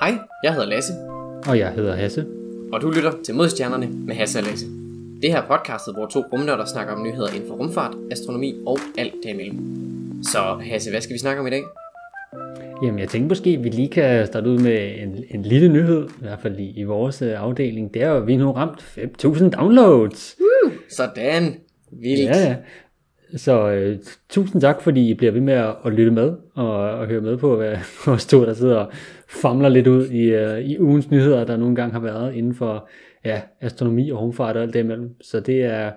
Hej, jeg hedder Lasse, Og jeg hedder Hasse. og du lytter til Modstjernerne med Hasse og Lasse. Det her er podcastet, hvor to rumnørder snakker om nyheder inden for rumfart, astronomi og alt derimellem. Så Hasse, hvad skal vi snakke om i dag? Jamen, jeg tænkte måske, at vi lige kan starte ud med en, en lille nyhed, i hvert fald i, i vores øh, afdeling. Det er jo, at vi nu ramt 5.000 downloads. Sådan, vildt. Ja, ja. Så øh, tusind tak, fordi I bliver ved med at, at lytte med og, og høre med på, hvad vores to, der sidder og famler lidt ud i, øh, i ugens nyheder, der nogle gange har været inden for ja, astronomi og rumfart og alt det imellem. Så det er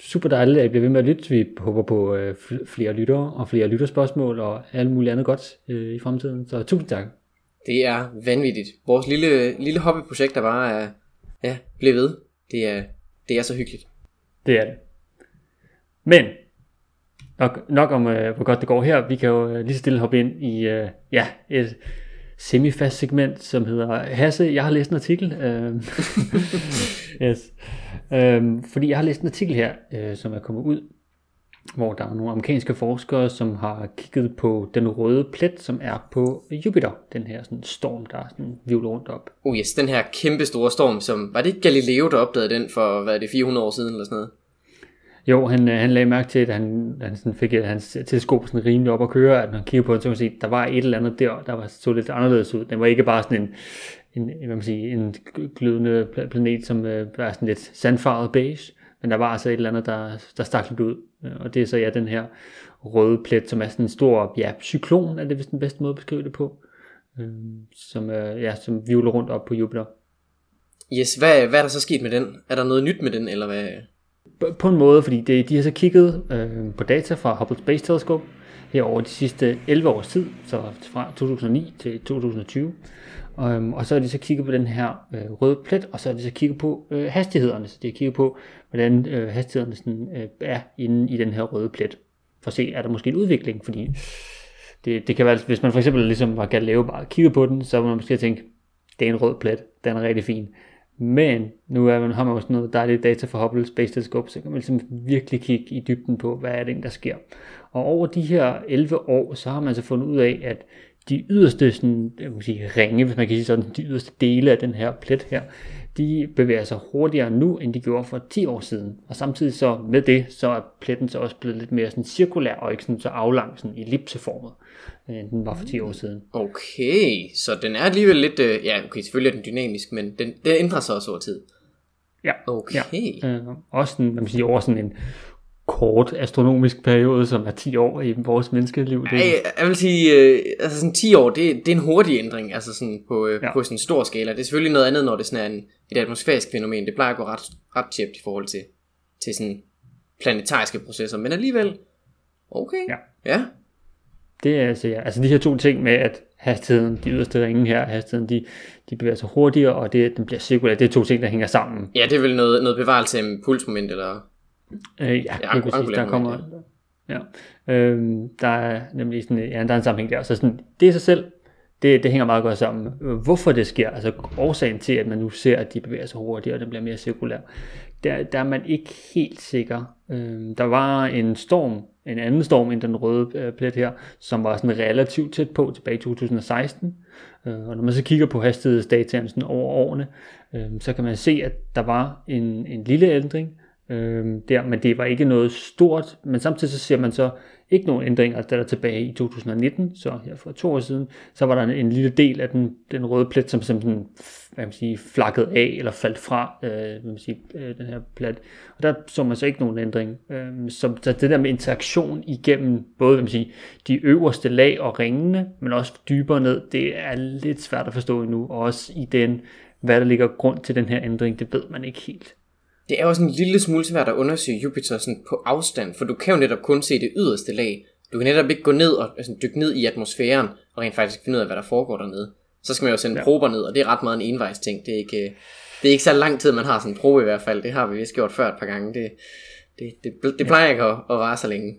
super dejligt, at I bliver ved med at lytte. Vi håber på øh, fl- flere lyttere og flere lytterspørgsmål og alt muligt andet godt øh, i fremtiden. Så tusind tak. Det er vanvittigt. Vores lille, lille hobbyprojekt, der bare er, ja, bliver ved. Det er, det er så hyggeligt. Det er det. Men nok, nok om, øh, hvor godt det går her. Vi kan jo øh, lige så stille hoppe ind i øh, ja, et semifast segment, som hedder Hasse, jeg har læst en artikel. Øh, yes. øh, fordi jeg har læst en artikel her, øh, som er kommet ud, hvor der er nogle amerikanske forskere, som har kigget på den røde plet, som er på Jupiter. Den her sådan, storm, der er sådan vivler rundt op. Oh yes, den her kæmpe store storm, som, var det ikke Galileo, der opdagede den for, hvad er det, 400 år siden eller sådan noget? Jo, han, øh, han lagde mærke til, at han, han sådan fik et, hans teleskop sådan rimelig op at køre, at når han kiggede på den, så kunne man at der var et eller andet der, der var, så lidt anderledes ud. Den var ikke bare sådan en, en, hvad man siger, en glødende planet, som øh, var sådan lidt sandfarvet beige, men der var altså et eller andet, der, der stak lidt ud. Øh, og det er så ja, den her røde plet, som er sådan en stor ja, cyklon, er det vist den bedste måde at beskrive det på, øh, som, øh, ja, som vivler rundt op på Jupiter. Yes, hvad, hvad er der så sket med den? Er der noget nyt med den, eller hvad? På- en måde, fordi det, de har så kigget øh, på data fra Hubble Space Telescope her over de sidste 11 års tid, så fra 2009 til 2020. Um, øhm, og så har de så kigget på den her øh, røde plet, og så har de så kigget på øh, hastighederne. Så de har kigget på, hvordan øh, hastighederne sådan, øh, er inde i den her røde plet. For at se, er der måske en udvikling, fordi det, det kan være, hvis man for eksempel ligesom var Galileo bare kigget på den, så vil man måske tænke, det er en rød plet, den er rigtig fin. Men nu er man, har man jo sådan noget dejligt data fra Hubble Space Telescope, så kan man ligesom virkelig kigge i dybden på, hvad er det, der sker. Og over de her 11 år, så har man så fundet ud af, at de yderste sådan, jeg kan sige, ringe, hvis man kan sige sådan, de yderste dele af den her plet her, de bevæger sig hurtigere nu, end de gjorde for 10 år siden. Og samtidig så med det, så er pletten så også blevet lidt mere sådan cirkulær, og ikke sådan så aflang, sådan ellipseformet, øh, end den var for 10 år siden. Okay, så den er alligevel lidt, øh, ja okay, selvfølgelig er den dynamisk, men den, den ændrer sig også over tid. Ja. Okay. Ja. Øh, også sådan, man kan sige, over sådan en kort astronomisk periode, som er 10 år i vores menneskeliv. Det, Ej, jeg vil sige, øh, altså sådan 10 år, det, det er en hurtig ændring, altså sådan på, øh, ja. På sådan en stor skala. Det er selvfølgelig noget andet, når det sådan er en, et atmosfærisk fænomen. Det plejer at gå ret, ret tjept i forhold til, til sådan planetariske processer, men alligevel, okay. Ja. ja. det er altså, ja, altså de her to ting med, at hastigheden, de yderste ringe her, hastigheden, de, de bevæger sig hurtigere, og det, den bliver cirkulær. Det er to ting, der hænger sammen. Ja, det er vel noget, noget bevarelse af impulsmoment, eller... Øh, ja, ja angu- præcis, der kommer... Ja. Øhm, der er nemlig sådan, ja, der er en sammenhæng der. Så sådan, det i sig selv, det, det hænger meget godt sammen. Hvorfor det sker, altså årsagen til, at man nu ser, at de bevæger sig hurtigere, og den bliver mere cirkulær, der, der er man ikke helt sikker. Øhm, der var en storm, en anden storm end den røde øh, plet her, som var sådan relativt tæt på tilbage i 2016. Øh, og når man så kigger på hastighedsdataen sådan over årene, øh, så kan man se, at der var en, en lille ændring, øh, der, men det var ikke noget stort, men samtidig så ser man så ikke nogen ændringer, altså, der der tilbage i 2019, så her for to år siden, så var der en, en lille del af den, den røde plet, som simpelthen hvad man sige, flakket af, eller faldt fra øh, hvad man sige, øh, den her plet. Og der så man så ikke nogen ændring. Øh, så, så det der med interaktion igennem både hvad man sige, de øverste lag og ringene, men også dybere ned, det er lidt svært at forstå endnu, og også i den, hvad der ligger grund til den her ændring, det ved man ikke helt. Det er også en lille smule svært at undersøge Jupiter sådan på afstand, for du kan jo netop kun se det yderste lag. Du kan netop ikke gå ned og altså, dykke ned i atmosfæren, og rent faktisk finde ud af, hvad der foregår dernede. Så skal man jo sende ja. Ja. prober ned, og det er ret meget en envejs ting. Det er ikke, det er ikke så lang tid, man har sådan en probe i hvert fald. Det har vi vist gjort før et par gange. Det, det, det, det plejer ikke at, at vare så længe.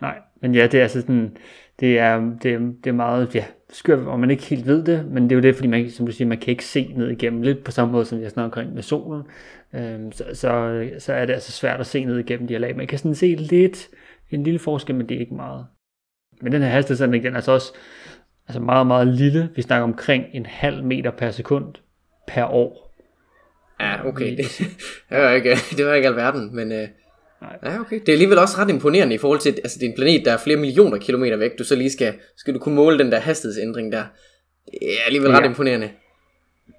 Nej, men ja, det er altså sådan, det er, det er, det er meget, ja, skørt, og man ikke helt ved det, men det er jo det, fordi man, som du siger, man kan ikke se ned igennem, lidt på samme måde, som jeg snakker omkring med solen, øhm, så, så, så er det altså svært at se ned igennem de her lag. Man kan sådan se lidt, en lille forskel, men det er ikke meget. Men den her hastighedsændring, den er altså også altså meget, meget lille. Vi snakker omkring en halv meter per sekund per år. Ja, okay. Det, det, var, ikke, det var ikke alverden, men... Øh, Ja, okay. Det er alligevel også ret imponerende i forhold til, altså det er en planet, der er flere millioner kilometer væk. Du så lige skal, skal du kunne måle den der hastighedsændring der. Det er alligevel ja. ret imponerende.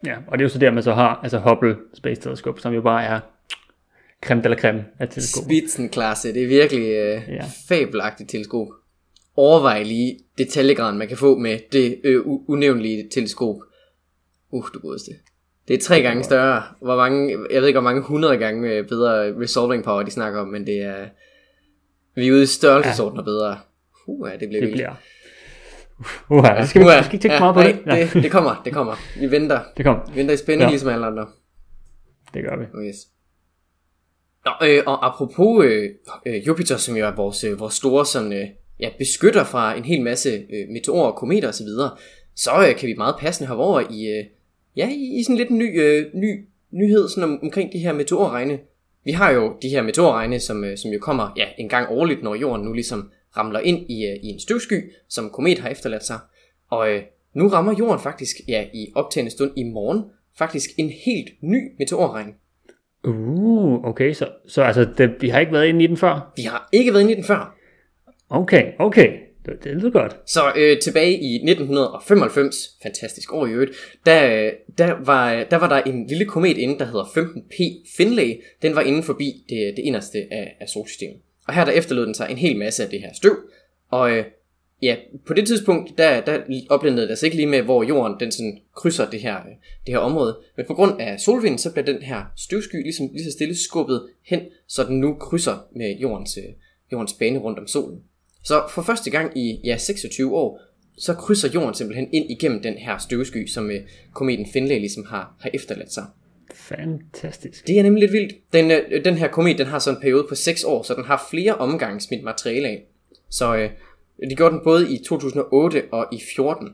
Ja, og det er jo så der, man så har altså Hubble Space Telescope, som jo bare er creme de la creme af teleskoper. Spitzenklasse, det er virkelig øh, ja. fabelagtigt teleskop. Overvej lige detaljegraden, man kan få med det øh, unævnlige teleskop. Uh, du godeste. Det er tre gange større. Hvor mange, jeg ved ikke, hvor mange hundrede gange øh, bedre resolving power, de snakker om, men det er... Vi er ude i størrelsesordner ja. bedre. Uh, ja, det bliver det vildt. Bliver. Uh, ja, skal vi, uh, skal ikke tænke ja, meget på nej, det. det. Det kommer, det kommer. Vi venter. Det kommer. Vi venter i spænding, ja. ligesom alle andre. Det gør vi. Oh, yes. Nå, øh, og apropos øh, øh, Jupiter, som jo er vores, øh, vores store sådan, øh, ja, beskytter fra en hel masse øh, meteorer, kometer osv., så, så øh, kan vi meget passende have over i, øh, ja, i, i sådan lidt en ny, øh, ny nyhed sådan om, omkring de her meteorregne. Vi har jo de her meteorregne, som, øh, som jo kommer ja, en gang årligt, når jorden nu ligesom ramler ind i, øh, i en støvsky, som komet har efterladt sig. Og øh, nu rammer jorden faktisk, ja, i optagende stund i morgen, faktisk en helt ny meteorregn. Uh, okay, så, så altså, det, vi har ikke været inde i den før? Vi har ikke været inde i den før. Okay, okay. Det, det lyder godt. Så øh, tilbage i 1995, fantastisk år i øvrigt, der, øh, der, var, der var der en lille komet inde, der hedder 15P Finlay. Den var inde forbi det, det inderste af, af solsystemet. Og her der efterlod den sig en hel masse af det her støv. Og øh, ja, på det tidspunkt, der, der oplevede det altså ikke lige med, hvor jorden den sådan krydser det her, det her område. Men på grund af solvinden, så bliver den her støvsky ligesom lige så stille skubbet hen, så den nu krydser med jordens, øh, jordens bane rundt om solen. Så for første gang i ja, 26 år, så krydser jorden simpelthen ind igennem den her støvsky, som øh, kometen Finlay ligesom har, har efterladt sig. Fantastisk. Det er nemlig lidt vildt. Den, øh, den her komet, den har så en periode på 6 år, så den har flere omgange smidt materiale af. Så øh, de gjorde den både i 2008 og i 14.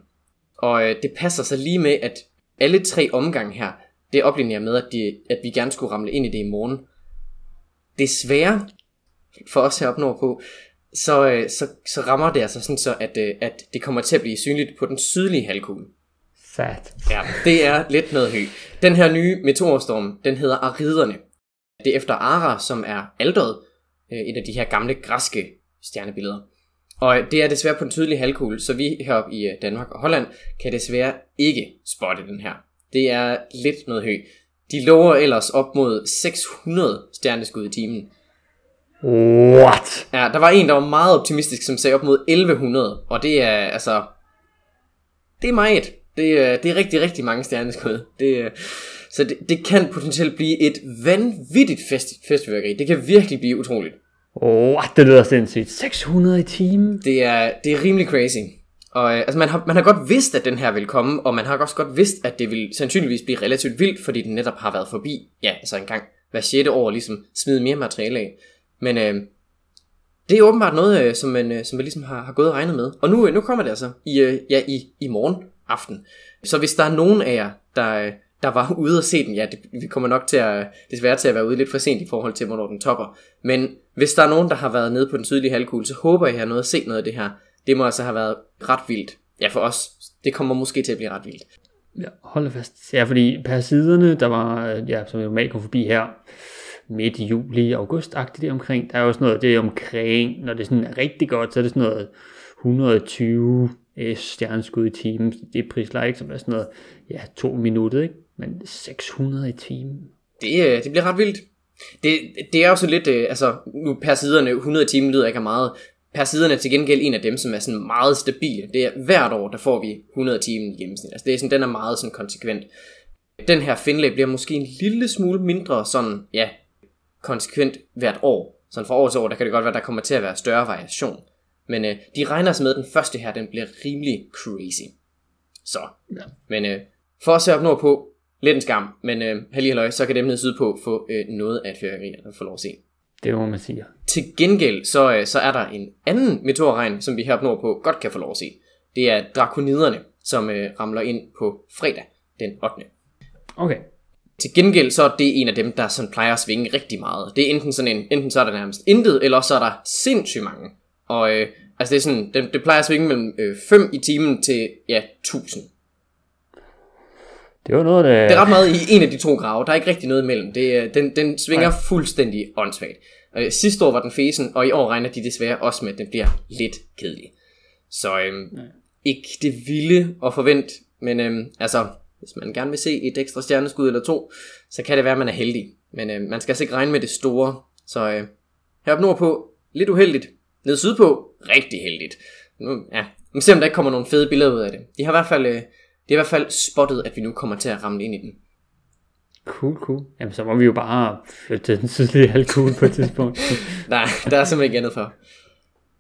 Og øh, det passer så lige med, at alle tre omgange her, det oplinerer med, at, de, at vi gerne skulle ramle ind i det i morgen. Desværre, for os heroppe nordpå, så, øh, så, så rammer det altså sådan så, at, øh, at det kommer til at blive synligt på den sydlige halvkugle. Sat. Ja, det er lidt noget højt. Den her nye meteorstorm, den hedder Ariderne. Det er efter Ara, som er alderet, øh, et af de her gamle græske stjernebilleder. Og det er desværre på den tydelige halvkugle, så vi heroppe i Danmark og Holland kan desværre ikke spotte den her. Det er lidt noget højt. De lover ellers op mod 600 stjerneskud i timen. What? Ja, der var en, der var meget optimistisk, som sagde op mod 1100, og det er altså... Det er meget. Det er, det er rigtig, rigtig mange stjerneskud. Det, så det, det kan potentielt blive et vanvittigt fest, festfyrkeri. Det kan virkelig blive utroligt. What? Det lyder sindssygt. 600 i timen. Det er, det er rimelig crazy. Og øh, altså man, har, man har godt vidst, at den her vil komme, og man har også godt vidst, at det vil sandsynligvis blive relativt vildt, fordi den netop har været forbi, ja, altså en gang hver 6. år, ligesom smide mere materiale af. Men øh, det er åbenbart noget, øh, som, man, øh, som man ligesom har, har gået og regnet med. Og nu, øh, nu kommer det altså i, øh, ja, i, i morgen aften. Så hvis der er nogen af jer, der, øh, der var ude og se den, ja, det, vi kommer nok til at, desværre til at være ude lidt for sent i forhold til, hvornår den topper. Men hvis der er nogen, der har været nede på den sydlige halvkugle, så håber jeg, at I har noget at se noget af det her. Det må altså have været ret vildt. Ja, for os. Det kommer måske til at blive ret vildt. Ja, hold fast. Ja, fordi siderne, der var, øh, ja, som jeg normalt kom forbi her, midt i juli, august-agtigt omkring. Der er jo sådan noget, det er omkring, når det sådan er rigtig godt, så er det sådan noget 120 øh, stjerneskud i timen. Det er prisleje, som er sådan noget, ja, to minutter, ikke? Men 600 i timen. Det, øh, det bliver ret vildt. Det, det er jo så lidt, øh, altså nu per siderne, 100 timer lyder ikke meget. Per siderne er til gengæld en af dem, som er sådan meget stabile. Det er hvert år, der får vi 100 timer i gennemsnit. Altså det er sådan, den er meget sådan konsekvent. Den her Finlay bliver måske en lille smule mindre sådan, ja, konsekvent hvert år. Så fra år til år, der kan det godt være, der kommer til at være større variation. Men øh, de regner sig med, at den første her, den bliver rimelig crazy. Så, ja. men øh, for at se op nordpå, lidt en skam, men øh, halvøj, så kan dem nede sydpå få øh, noget af et fyrværkeri, der får lov at se. Det må man sige. Til gengæld, så, øh, så er der en anden meteorregn, som vi heroppe nordpå godt kan få lov at se. Det er drakoniderne, som øh, ramler ind på fredag den 8. Okay. Til gengæld så er det en af dem, der sådan plejer at svinge rigtig meget. Det er enten sådan en, enten så er der nærmest intet, eller så er der sindssygt mange. Og øh, altså det er sådan, det, det plejer at svinge mellem øh, 5 i timen til, ja, 1000. Det var noget, der... Det er ret meget i en af de to grave. Der er ikke rigtig noget imellem. Det, er- den, den svinger Nej. fuldstændig åndssvagt. Øh, sidste år var den fesen, og i år regner de desværre også med, at den bliver lidt kedelig. Så øhm, ikke det vilde at forvente, men øhm, altså, hvis man gerne vil se et ekstra stjerneskud eller to, så kan det være, at man er heldig. Men øhm, man skal altså ikke regne med det store. Så øh, heroppe nordpå, lidt uheldigt. Ned sydpå, rigtig heldigt. Nu, ja, nu ser om der ikke kommer nogle fede billeder ud af det. De har i hvert fald, øh, de har i hvert fald spottet, at vi nu kommer til at ramme ind i den. Cool, cool. Jamen, så må vi jo bare flytte den sydlige halvkugle på et tidspunkt. Nej, der er simpelthen ikke andet for.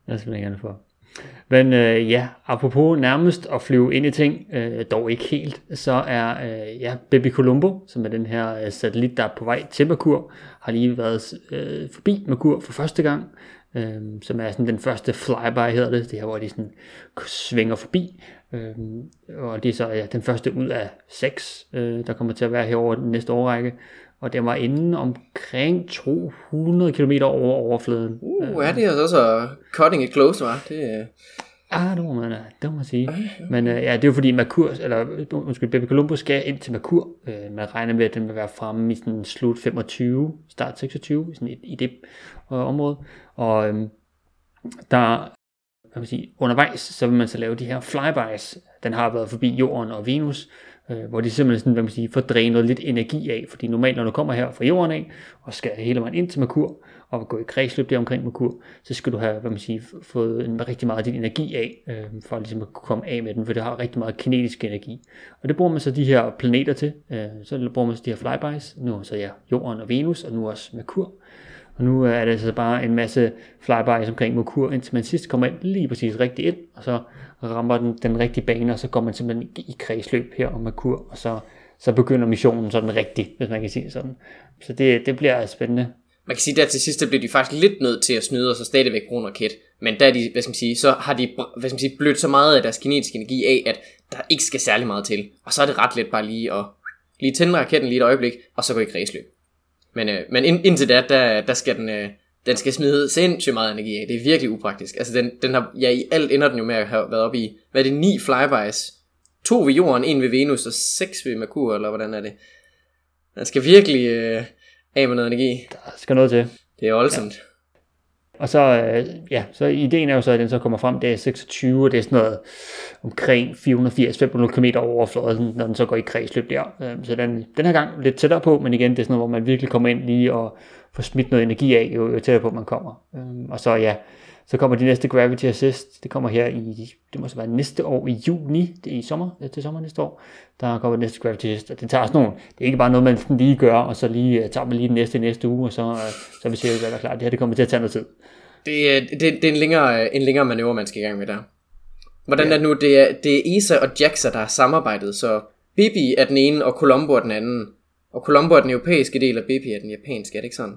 Jeg er simpelthen ikke andet for. Men øh, ja, apropos nærmest at flyve ind i ting, øh, dog ikke helt, så er øh, ja, Baby Colombo, som er den her øh, satellit, der er på vej til Merkur, har lige været øh, forbi Merkur for første gang, øh, som er sådan den første flyby, hedder det, det her, hvor de sådan svinger forbi, øh, og det er så ja, den første ud af seks, øh, der kommer til at være herover den næste årrække, og den var inde omkring 200 km over overfladen. Uh, er det altså også cutting it close, var? Det, øh, Ah, det må man, det må man sige. Men øh, ja, det er jo fordi Merkur, eller undskyld, Baby Columbo skal ind til Merkur. Øh, man regner med, at den vil være fremme i sådan slut 25, start 26, sådan i, i det øh, område. Og øh, der, hvad man sige, undervejs, så vil man så lave de her flybys. Den har været forbi Jorden og Venus, øh, hvor de simpelthen sådan, hvad man siger, får drænet lidt energi af, fordi normalt når du kommer her fra Jorden af, og skal hele vejen ind til Merkur, og gå i kredsløb der omkring Merkur, så skal du have, hvad man siger, fået en, rigtig meget af din energi af, øh, for ligesom at kunne komme af med den, for det har rigtig meget kinetisk energi. Og det bruger man så de her planeter til, øh, så bruger man så de her flybys, nu så ja, Jorden og Venus, og nu også Merkur. Og nu er det så bare en masse flybys omkring Merkur, indtil man sidst kommer ind lige præcis rigtigt ind, og så rammer den den rigtige bane, og så går man simpelthen i kredsløb her om Merkur, og så, så begynder missionen sådan rigtigt, hvis man kan sige sådan. Så det, det bliver spændende. man kan sige, der til sidst bliver de faktisk lidt nødt til at snyde, og så stadigvæk bruge en raket. Men der de, hvad skal man sige, så har de hvad skal man sige, blødt så meget af deres kinetiske energi af, at der ikke skal særlig meget til. Og så er det ret let bare lige at lige tænde raketten lige et øjeblik, og så gå i kredsløb. Men, øh, men ind, indtil da, der, der skal den, øh, den skal smide sindssygt meget energi af. Det er virkelig upraktisk. Altså den, den har, ja i alt ender den jo med at have været oppe i, hvad er det, ni flybys. To ved jorden, en ved Venus og seks ved Merkur, eller hvordan er det? Den skal virkelig øh, af med noget energi. Der skal noget til. Det er voldsomt. Ja. Og så, øh, ja, så ideen er jo så, at den så kommer frem, dag 26, og det er sådan noget omkring 480-500 km over overfladen, når den så går i kredsløb der. Øh, Så den, den her gang lidt tættere på, men igen, det er sådan noget, hvor man virkelig kommer ind lige og får smidt noget energi af, jo, jo tættere på man kommer. Øh, Og så ja, så kommer de næste Gravity Assist, det kommer her i, det må så være næste år i juni, det er i sommer, det er til sommer næste år, der kommer det næste Gravity Assist, og det tager sådan nogle, det er ikke bare noget, man sådan lige gør, og så lige øh, tager man lige den næste næste uge, og så, øh, så vi sikkert, hvad der er klar. Det her, det kommer til at tage noget tid. Det, er- det, det er en længere, en længere manøvre, man skal i gang med der. Hvordan ja. er det nu? Det er, det er ESA og JAXA, der har samarbejdet, så Bibi er den ene, og Colombo er den anden. Og Colombo er den europæiske del, og Bibi er den japanske, er det ikke sådan?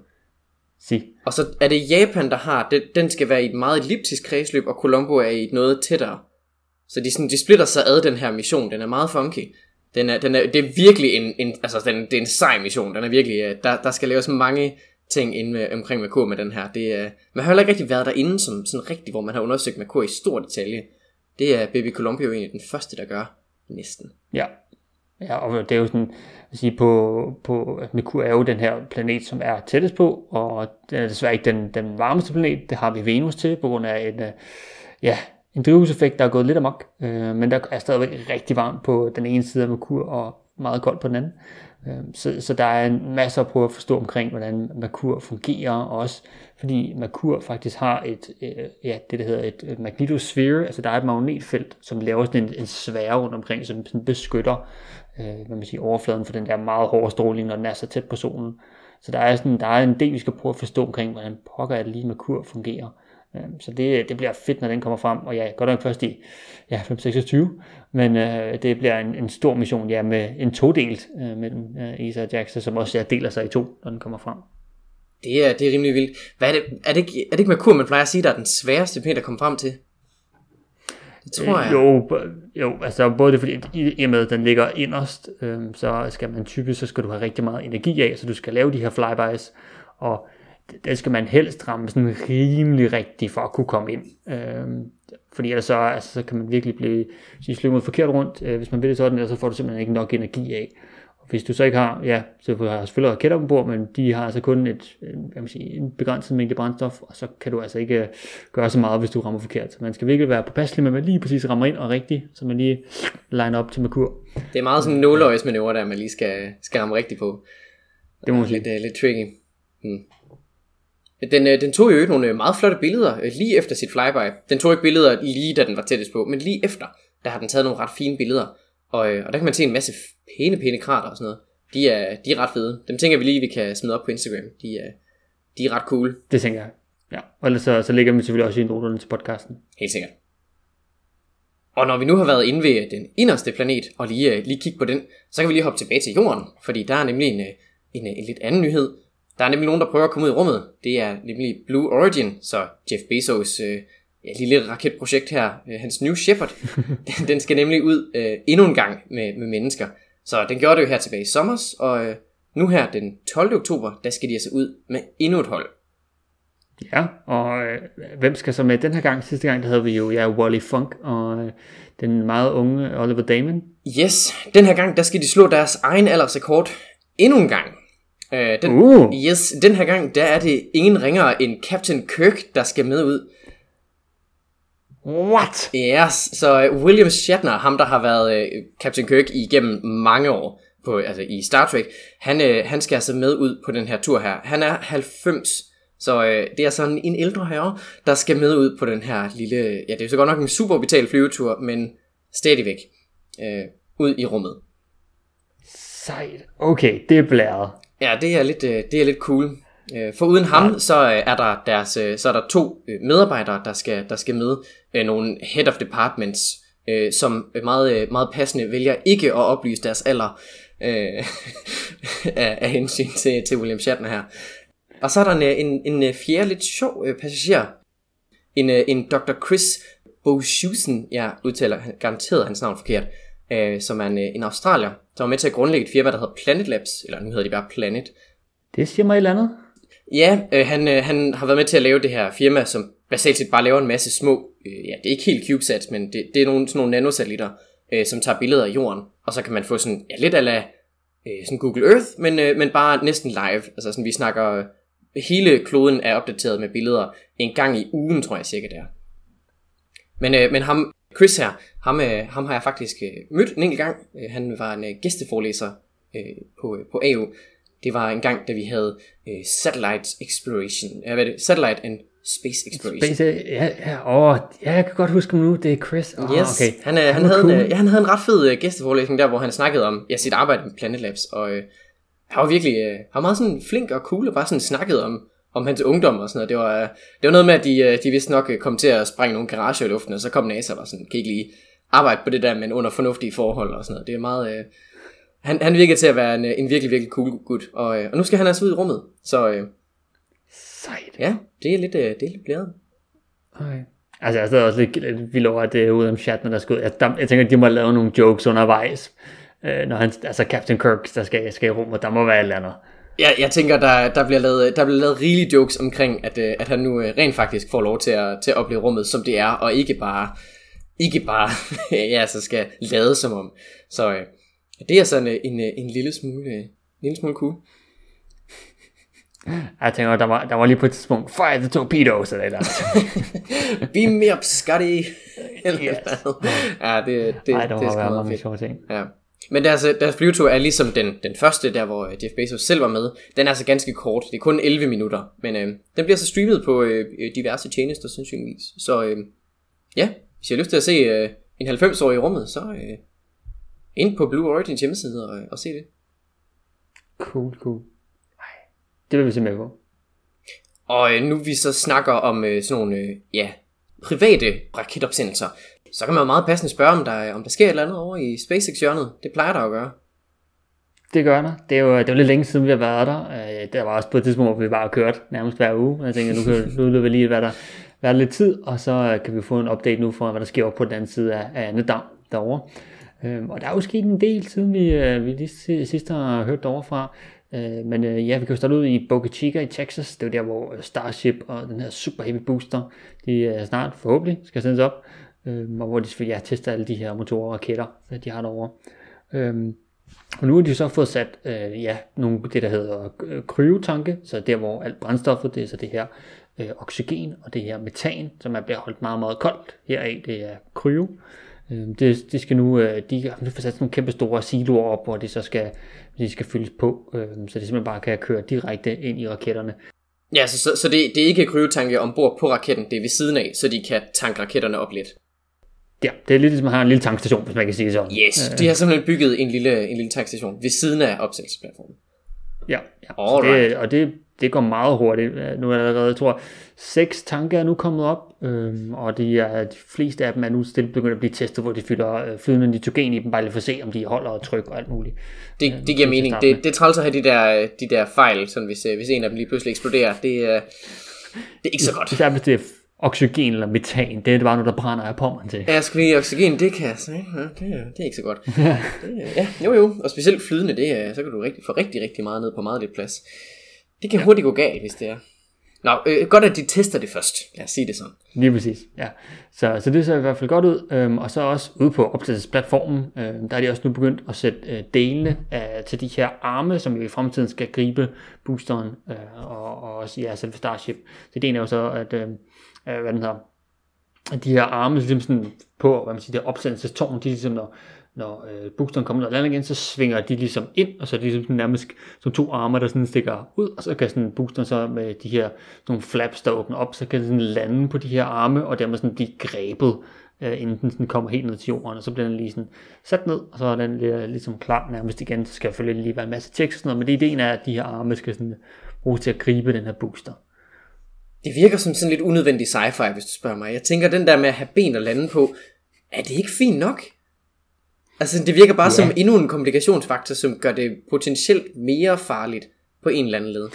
Sig. Og så er det Japan, der har, det, den skal være i et meget elliptisk kredsløb, og Colombo er i et noget tættere. Så de, sådan, de splitter sig ad den her mission, den er meget funky. Den er, den er, det er virkelig en, en altså den, det er en sej mission, den er virkelig, øh, der, der skal laves mange ting inde med, omkring Merkur med den her. Det er, man har heller ikke rigtig været derinde som sådan rigtigt, hvor man har undersøgt Merkur i stor detalje. Det er Baby Colombo jo egentlig den første, der gør. Næsten. Ja. Ja, og det er jo sådan, at sige, på, på at Merkur er jo den her planet, som er tættest på, og den er desværre ikke den, den varmeste planet, det har vi Venus til, på grund af en, øh, ja, en drivhuseffekt, der er gået lidt amok, øh, men der er stadigvæk rigtig varmt på den ene side af Merkur, og meget koldt på den anden. Øh, Så, så der er en masse at prøve at forstå omkring, hvordan Merkur fungerer også, fordi Merkur faktisk har et, øh, ja, det der hedder et, et magnetosphere, altså der er et magnetfelt, som laver sådan en, en sfære rundt omkring, som sådan beskytter øh, hvad man siger, overfladen for den der meget hårde stråling, når den er så tæt på solen. Så der er, sådan, der er en del, vi skal prøve at forstå omkring, hvordan pokker er det lige Merkur fungerer. Øh, Så det, det bliver fedt, når den kommer frem, og ja, godt nok først i ja, 526, men øh, det bliver en, en stor mission ja, med en todelt øh, mellem øh, ESA og JAXA, som også ja, deler sig i to, når den kommer frem. Det er, det er rimelig vildt. Hvad er, det, er, det ikke, er det ikke Merkur, man plejer at sige, der er den sværeste planet at komme frem til? Det tror jeg. Øh, Jo, jo, altså både det, fordi i, og med, at den ligger inderst, øh, så skal man typisk, så skal du have rigtig meget energi af, så du skal lave de her flybys, og det skal man helst ramme sådan rimelig rigtigt for at kunne komme ind. Øhm, fordi ellers så, altså, så kan man virkelig blive slynget forkert rundt. Øh, hvis man vil det sådan, så får du simpelthen ikke nok energi af. Hvis du så ikke har, ja, så har jeg selvfølgelig raketter ombord, men de har altså kun et, hvad man sige, en begrænset mængde brændstof, og så kan du altså ikke øh, gøre så meget, hvis du rammer forkert. Så man skal virkelig være påpasselig med, at man lige præcis rammer ind og rigtigt, så man lige line op til Merkur. Det er meget sådan en nåløjesmanøvre, der man lige skal, skal ramme rigtigt på. Det må man lidt, uh, lidt tricky. Hmm. Den, øh, den tog jo nogle øh, meget flotte billeder øh, lige efter sit flyby. Den tog ikke billeder lige da den var tættest på, men lige efter, der har den taget nogle ret fine billeder. Og, og der kan man se en masse pæne, pæne krater og sådan noget. De er, de er ret fede. Dem tænker vi lige, vi kan smide op på Instagram. De er, de er ret cool. Det tænker jeg. Ja, og ellers så, så lægger vi selvfølgelig også i noterne til podcasten. Helt sikkert. Og når vi nu har været inde ved den inderste planet, og lige, lige kigge på den, så kan vi lige hoppe tilbage til jorden, fordi der er nemlig en, en, en lidt anden nyhed. Der er nemlig nogen, der prøver at komme ud i rummet. Det er nemlig Blue Origin, så Jeff Bezos øh, ja, lille raketprojekt her, øh, hans New Shepard, den, den skal nemlig ud øh, endnu en gang med, med mennesker. Så den gjorde det jo her tilbage i sommer, og øh, nu her den 12. oktober, der skal de altså ud med endnu et hold. Ja, og øh, hvem skal så med den her gang? Sidste gang, der havde vi jo ja, Wally Funk og øh, den meget unge Oliver Damon. Yes, den her gang, der skal de slå deres egen aldersrekord endnu en gang. Øh, den, Uh. Yes, den her gang, der er det ingen ringere end Captain Kirk, der skal med ud. What? Yes, så øh, William Shatner, ham der har været øh, Captain Kirk igennem mange år på, altså i Star Trek, han, øh, han skal altså med ud på den her tur her. Han er 90, så øh, det er sådan en ældre herre, der skal med ud på den her lille, ja det er så godt nok en superorbital flyvetur, men stadigvæk øh, ud i rummet. Sejt. Okay, det er blæret. Ja, det er lidt, øh, det er lidt cool. For uden ham, så er der deres, så er der to medarbejdere, der skal, der skal med. Øh, Nogle head of departments, øh, som meget, øh, meget passende vælger ikke at oplyse deres alder øh, af, af hensyn til, til William Shatner her. Og så er der en, øh, en, en øh, fjerde lidt sjov øh, passager. En, en Dr. Chris Boshusen, jeg udtaler garanteret hans navn forkert, øh, som er en, en australier, som var med til at grundlægge et firma, der hedder Planet Labs, eller nu hedder de bare Planet. Det siger mig et eller andet. Ja, øh, han, øh, han har været med til at lave det her firma, som basalt set bare laver en masse små, øh, ja, det er ikke helt CubeSats, men det, det er nogle, sådan nogle nanosatellitter, øh, som tager billeder af jorden, og så kan man få sådan, ja, lidt ala øh, sådan Google Earth, men, øh, men bare næsten live. Altså sådan, vi snakker, øh, hele kloden er opdateret med billeder en gang i ugen, tror jeg cirka det. Men, øh, men ham, Chris her, ham, øh, ham har jeg faktisk øh, mødt en enkelt gang. Øh, han var en øh, gæsteforelæser øh, på, øh, på AU. Det var en gang, da vi havde øh, Satellite Exploration. øh, hvad er det? Satellite and Space Exploration. Space, ja, ja, åh, ja, jeg kan godt huske ham nu, det er Chris. Oh, Yes, okay. han, øh, han, var havde cool. en, øh, ja, han havde en ret fed øh, gæsteforelæsning der, hvor han snakkede om ja, sit arbejde med Planet Labs, og øh, han var virkelig øh, han var meget sådan flink og cool, og bare sådan snakkede om, om hans ungdom og sådan noget. Det var, øh, det var noget med, at de, øh, de vist nok øh, kom til at sprænge nogle garager i luften, og så kom NASA og var sådan, kan ikke lige arbejde på det der, men under fornuftige forhold og sådan noget. Det er meget... Øh, han, han virkede til at være en, øh, en virkelig, virkelig cool gut, og, øh, og nu skal han altså ud i rummet, så øh, Sejt. ja, det er lidt, øh, det er lidt blæret. Okay. Altså, jeg er også lidt, lidt vild over, at det er William Shatner, der skal ud. Jeg, der, jeg tænker, at de må have lavet nogle jokes undervejs. Øh, når han, altså Captain Kirk, der skal, skal i rummet, der må være et eller andet. Ja, jeg tænker, der, der, bliver lavet, der bliver lavet rigelige jokes omkring, at, øh, at han nu øh, rent faktisk får lov til at, til at opleve rummet, som det er, og ikke bare, ikke bare ja, så skal lade som om. Så øh, det er sådan øh, en, en lille smule, en lille smule cool. Jeg tænker, der var, der var lige på et tidspunkt, fire the torpedoes, eller eller. Beam me up, Scotty! Eller Yes. ja, det, det, Nej, der det er sgu meget fedt. ting. Ja. Men deres, deres flyvetur er ligesom den, den første, der hvor øh, Jeff Bezos selv var med. Den er altså ganske kort. Det er kun 11 minutter. Men øh, den bliver så streamet på øh, øh, diverse tjenester, sandsynligvis. Så øh, ja, hvis I har lyst til at se øh, en 90-årig i rummet, så øh, ind på Blue Origin hjemmeside og, og se det. Cool, cool. Det vil vi se med på. Og øh, nu vi så snakker om øh, sådan nogle øh, ja, private raketopsendelser, så kan man jo meget passende spørge, om der, om der sker et eller andet over i SpaceX-hjørnet. Det plejer der at gøre. Det gør der. Det er jo, det er jo lidt længe siden, vi har været der. Øh, Der var også på et tidspunkt, hvor vi bare kørt nærmest hver uge. Jeg tænker, nu kan nu løber vi lige være der, være lidt tid, og så øh, kan vi få en update nu for, hvad der sker op på den anden side af, af andet derovre. Øhm, Og der er jo sket en del, siden vi, øh, vi lige si- sidst har hørt derovre fra. Øh, men øh, ja, vi kan jo starte ud i Boca Chica i Texas. Det er jo der, hvor øh, Starship og den her Super Heavy Booster, de øh, snart forhåbentlig skal sendes op. Øh, og hvor de selvfølgelig ja, tester alle de her motorer og raketter, øh, de har derovre. Øh, og nu har de så fået sat øh, ja, nogle, det, der hedder øh, kryotanke, så der, hvor alt brændstoffet, det er så det her øh, oxygen og det her metan, som er bliver holdt meget, meget koldt. Heraf, det er kryo. Øh, det, de skal nu, øh, de har nu fået sat nogle kæmpe store siloer op, hvor de så skal, de skal fyldes på, øh, så de simpelthen bare kan køre direkte ind i raketterne. Ja, så, så, så det, det er ikke kryotanke ombord på raketten, det er ved siden af, så de kan tanke raketterne op lidt. Ja, det er lidt ligesom at have en lille tankstation, hvis man kan sige det sådan. Yes, de har simpelthen bygget en lille, en lille tankstation ved siden af opsættelsesplatformen. Ja, ja. Det, og det, det går meget hurtigt. Nu er der allerede, jeg tror, seks tanker er nu kommet op, øhm, og de, er, de fleste af dem er nu stille begyndt at blive testet, hvor de fylder øh, flydende nitrogen i dem, bare lige for at se, om de holder og tryk og alt muligt. Det, det giver mening. Det, det træls at have de der, de der fejl, sådan hvis, øh, hvis en af dem lige pludselig eksploderer. Det, øh, det er ikke så godt. Især hvis det er oxygen eller metan, det er bare noget, der brænder af mig til. Ja, jeg skulle lige oxygen, det kan jeg sige. Ja, det, er, det er ikke så godt. det, ja, jo jo, og specielt flydende, det så kan du rigtig, få rigtig, rigtig meget ned på meget lidt plads. Det kan ja. hurtigt gå galt, hvis det er. Nå, øh, godt at de tester det først. Lad os sige det sådan. Lige præcis, ja. Så, så det ser i hvert fald godt ud. Øhm, og så også ude på opsættelsesplatformen, øhm, der er de også nu begyndt at sætte øh, delene af, til de her arme, som jo i fremtiden skal gribe boosteren øh, og, og også ja, selve Starship. Så det er jo så, at øh, hvad den hedder, at de her arme ligesom sådan på, hvad man siger, det opsendelsestårn, de ligesom, når, når øh, boosteren kommer ned og lander igen, så svinger de ligesom ind, og så er det ligesom sådan nærmest som to arme, der sådan stikker ud, og så kan sådan Buxton så med de her nogle flaps, der åbner op, så kan den sådan lande på de her arme, og dermed sådan blive grebet, øh, inden den sådan kommer helt ned til jorden, og så bliver den lige sådan sat ned, og så er den lige, ligesom klar nærmest igen, så skal der selvfølgelig lige være en masse tekst og sådan noget, men det ideen er, at de her arme skal sådan bruges til at gribe den her booster. Det virker som sådan lidt unødvendig sci-fi, hvis du spørger mig. Jeg tænker, den der med at have ben at lande på, er det ikke fint nok? Altså, det virker bare ja. som endnu en komplikationsfaktor, som gør det potentielt mere farligt på en eller anden led.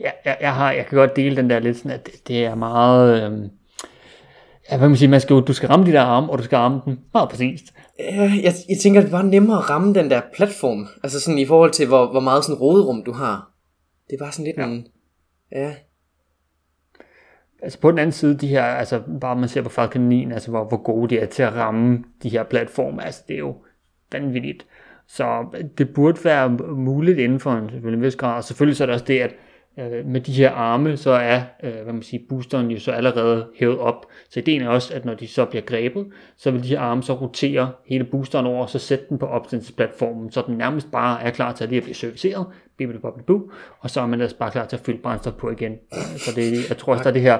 Ja, jeg, jeg, har, jeg kan godt dele den der lidt sådan, at det, det er meget... Øh, ja, hvad kan man sige, man skal, du skal ramme de der arme, og du skal ramme den meget præcist. Jeg, jeg, jeg tænker, det var nemmere at ramme den der platform, altså sådan i forhold til, hvor, hvor meget sådan råderum du har. Det er bare sådan lidt ja. en... Ja, altså på den anden side, de her, altså bare man ser på Falcon 9, altså hvor, hvor gode de er til at ramme de her platforme, altså det er jo vanvittigt. Så øh, det burde være muligt inden for en, en vis grad, og selvfølgelig så er det også det, at øh, med de her arme, så er øh, hvad man siger, boosteren jo så allerede hævet op. Så ideen er også, at når de så bliver grebet, så vil de her arme så rotere hele boosteren over, og så sætte den på opstandelsesplatformen, så den nærmest bare er klar til at lige at blive serviceret, bibeliboblebu, og så er man ellers bare klar til at fylde brændstof på igen. Så det, jeg tror også, der er det her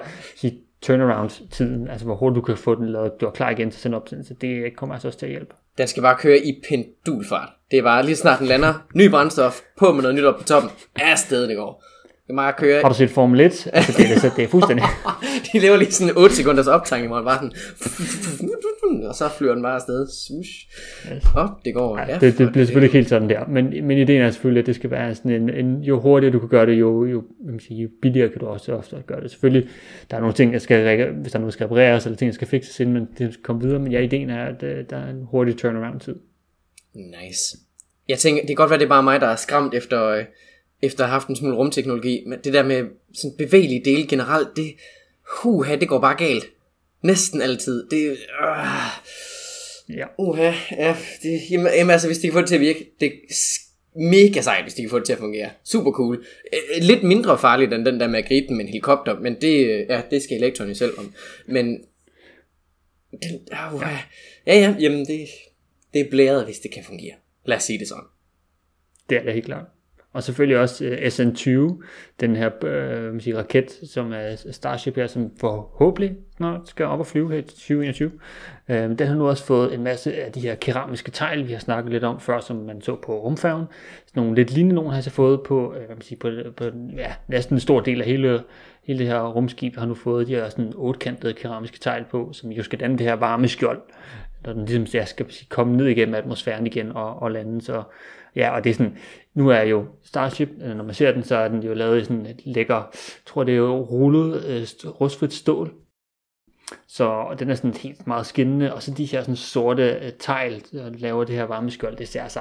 turnaround-tiden, altså hvor hurtigt du kan få den lavet, du er klar igen til sin opsendelse, det kommer altså også til at hjælpe. Den skal bare køre i pendulfart. Det er bare lige snart den lander, ny brændstof, på med noget nyt op på toppen, er stedet det går. Det meget at køre. Har du set Formel 1? Altså, det, er, det er fuldstændig. de laver lige sådan 8 sekunders optang, hvor bare sådan, og så flyver den bare afsted. Smush. Yes. Op, det går. Ja, det, det bliver selvfølgelig ikke helt sådan der. Men, men ideen er selvfølgelig, at det skal være sådan en, en jo hurtigere du kan gøre det, jo, jo, man sige, jo billigere kan du også ofte gøre det. Selvfølgelig, der er nogle ting, der skal, hvis der er noget, der skal repareres, eller ting, der skal fikses inden, men det skal komme videre. Men ja, ideen er, at øh, der er en hurtig turnaround tid. Nice. Jeg tænker, det kan godt være, det er bare mig, der er skræmt efter, øh, efter at have haft en smule rumteknologi, men det der med sådan bevægelige dele generelt, det, huha, det går bare galt. Næsten altid. Det, øh, ja. Uha, ja, det, jamen, jamen, altså, hvis de kan få det til at virke, det mega sejt, hvis de kan få det til at fungere. Super cool. Lidt mindre farligt end den der med at gribe den med en helikopter, men det, ja, det skal Elektron jo selv om. Men, det, uh, ja, ja, jamen, det, det er blæret, hvis det kan fungere. Lad os sige det sådan. Det er det helt klart. Og selvfølgelig også øh, SN20, den her øh, man siger, raket, som er Starship her, som forhåbentlig snart skal op og flyve her i 2021. Øh, den har nu også fået en masse af de her keramiske tegl, vi har snakket lidt om før, som man så på rumfærgen. Sådan nogle lidt lignende nogen har jeg så fået på, øh, hvad man siger, på, på ja, næsten en stor del af hele, hele det her rumskib har nu fået de her sådan otkantede keramiske tegl på, som jo skal danne det her varme skjold, når den ligesom ja, skal sige, komme ned igennem atmosfæren igen og, og lande. Så ja, og det er sådan, nu er jo Starship, øh, når man ser den, så er den jo lavet i sådan et lækker, jeg tror det er jo rullet øh, rustfrit stål. Så og den er sådan helt meget skinnende, og så de her sådan sorte øh, tegl, der laver det her varmeskjold, det ser så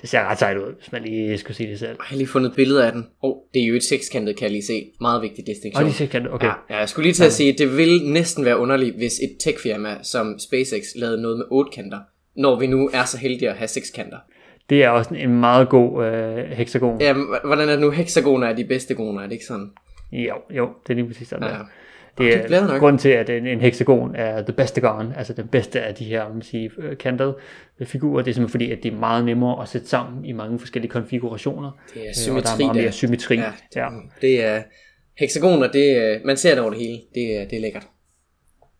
det ser ret sejt ud, hvis man lige skulle sige det selv. Jeg har lige fundet et billede af den. Åh, oh, det er jo et sekskantet, kan jeg lige se. Meget vigtig distinktion. Og de sekskantet, okay. Ja, ja, jeg skulle lige til at sige, at det vil næsten være underligt, hvis et techfirma som SpaceX lavede noget med otte kanter, når vi nu er så heldige at have seks kanter. Det er også en meget god øh, hexagon. Ja, hvordan er det nu? Hexagoner er de bedste goner, er det ikke sådan? Jo, jo, det er lige præcis sådan Ja. der. Det er Det er grunden til, at en, en hexagon er the bestagon, altså den bedste af de her man sige, øh, kantede figurer. Det er simpelthen fordi, at det er meget nemmere at sætte sammen i mange forskellige konfigurationer. Det er Øh, og symmetri der er meget mere symmetri. Ja, Ja, ja. Det er hexagoner, det man ser det over det hele. Det er, det er lækkert.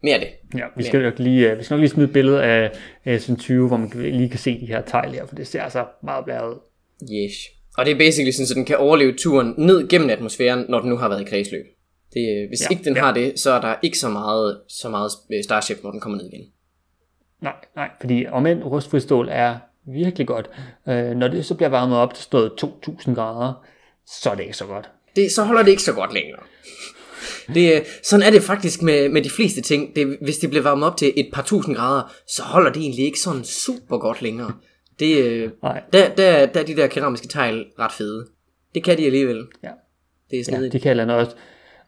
Mere af det. ja vi, skal nok lige, øh, vi skal nok lige smide et billede af sådan 20, hvor man lige kan se de her tegl her, for det ser altså meget blæret ud. Yes. Og det er basically sådan, så den kan overleve turen ned gennem atmosfæren, når den nu har været i kredsløb. Det, øh, hvis Ja, ikke den ja. har det, så er der ikke så meget, så meget øh, Starship, når den kommer ned igen. Nej, nej, fordi om end rustfrit stål er virkelig godt, øh, når det så bliver varmet op til sådan noget 2000 grader, så er det ikke så godt. Det, så holder det ikke så godt længere. Det, øh, sådan er det faktisk med, med de fleste ting. Det, hvis det bliver varmet op til et par tusind grader, så holder det egentlig ikke sådan super godt længere. Det, øh, Nej. der, der, der er de der keramiske tegl ret fede. Det kan de alligevel. Ja. Det er Ja, snedigt. det kan jeg også.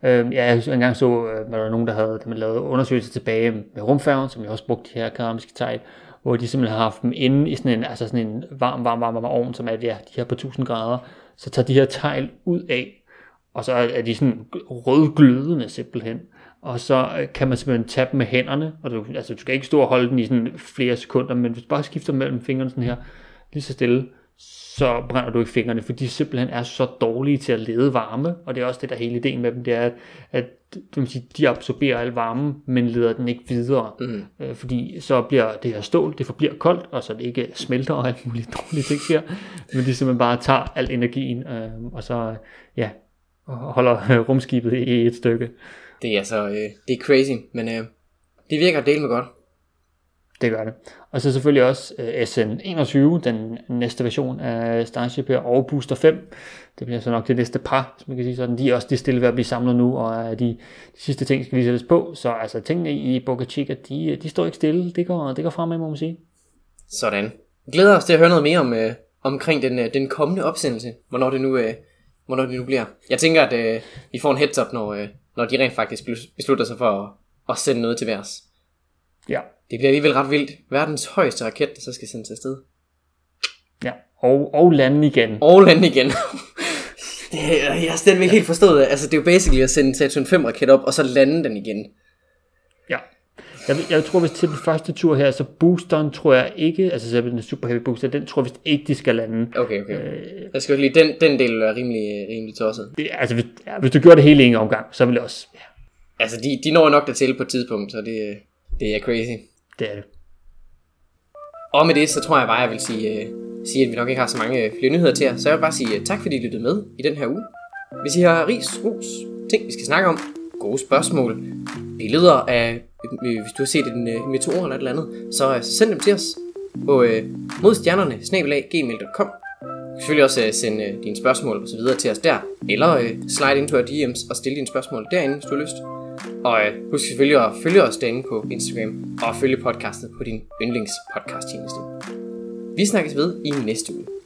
Øhm, ja, jeg engang så, øh, var der nogen, der havde der lavede undersøgelser tilbage med rumfærgen, som jeg også brugte de her keramiske tegl, hvor de simpelthen har haft dem inde i sådan en, altså sådan en varm, varm, varm, varm ovn, som er ja, de her på 1000 grader. Så tager de her tegl ud af, og så er de sådan rødglødende simpelthen. Og så øh, kan man simpelthen tage dem med hænderne, og du, altså, du skal ikke stå og holde den i sådan flere sekunder, men hvis du bare skifter mellem fingrene sådan her, lige så stille, så brænder du ikke fingrene, for de simpelthen er så dårlige til at lede varme, og det er også det, der er hele ideen med dem, det er, at, at det vil sige, de absorberer al varme, men leder den ikke videre, Mm. øh, fordi så bliver det her stål, det forbliver koldt, og så det ikke smelter og alt muligt dårlige ting sker, men de simpelthen bare tager al energien, øh, og så ja, holder øh, rumskibet i et stykke. Det er altså, øh, det er crazy, men øh, det virker delt med godt. Det gør det. Og så selvfølgelig også øh, SN21, den næste version af Starship her, og Booster 5. Det bliver så nok det næste par, som man kan sige sådan. De er også de er stille ved at blive samlet nu, og de, de sidste ting skal lige sættes på. Så altså tingene i Boca Chica, de, de står ikke stille. Det går, det går fremad, må man sige. Sådan. Glæder os til at høre noget mere om, øh, omkring den, øh, den kommende opsendelse, hvornår det nu, øh, hvornår det nu bliver. Jeg tænker, at øh, vi får en heads up, når, øh, når de rent faktisk bes- beslutter sig for at, at sende noget til værs. Ja, Det bliver alligevel ret vildt. Verdens højeste raket, der så skal sendes afsted. ja. Og, og lande igen. Og lande igen. det, jeg har stadigvæk helt forstået det. Altså, det er jo basically at sende Saturn 5 raket op, og så lande den igen. Jeg, jeg tror, hvis til den første tur her, så boosteren tror jeg ikke, altså selv den super heavy booster, den tror jeg vist ikke, de skal lande. Okay, okay. Øh, Jeg skal lige, den, den del er rimelig, rimelig tosset. det, altså, hvis, ja, hvis du gjorde det hele en omgang, så ville det også, ja, Altså, de, de når nok dertil på et tidspunkt, så det, det er crazy. det er det. Og med det, så tror jeg bare, jeg vil sige, øh, sige, at vi nok ikke har så mange øh, flere nyheder til jer. Så jeg vil bare sige øh, tak, fordi I lyttede med i den her uge. Hvis I har ris, ros, ting, vi skal snakke om, gode spørgsmål, billeder af, øh, hvis du har set en øh, meteor eller et eller andet, så, øh, send dem til os på øh, modstjernerne, gmail.com. Du kan selvfølgelig også øh, sende øh, dine spørgsmål og så videre til os der, eller øh, slide ind på DM's og stille dine spørgsmål derinde, hvis du har lyst. Og øh, husk selvfølgelig at følge os derinde på Instagram, og følge podcastet på din yndlingspodcast tjeneste. Vi snakkes ved i næste uge.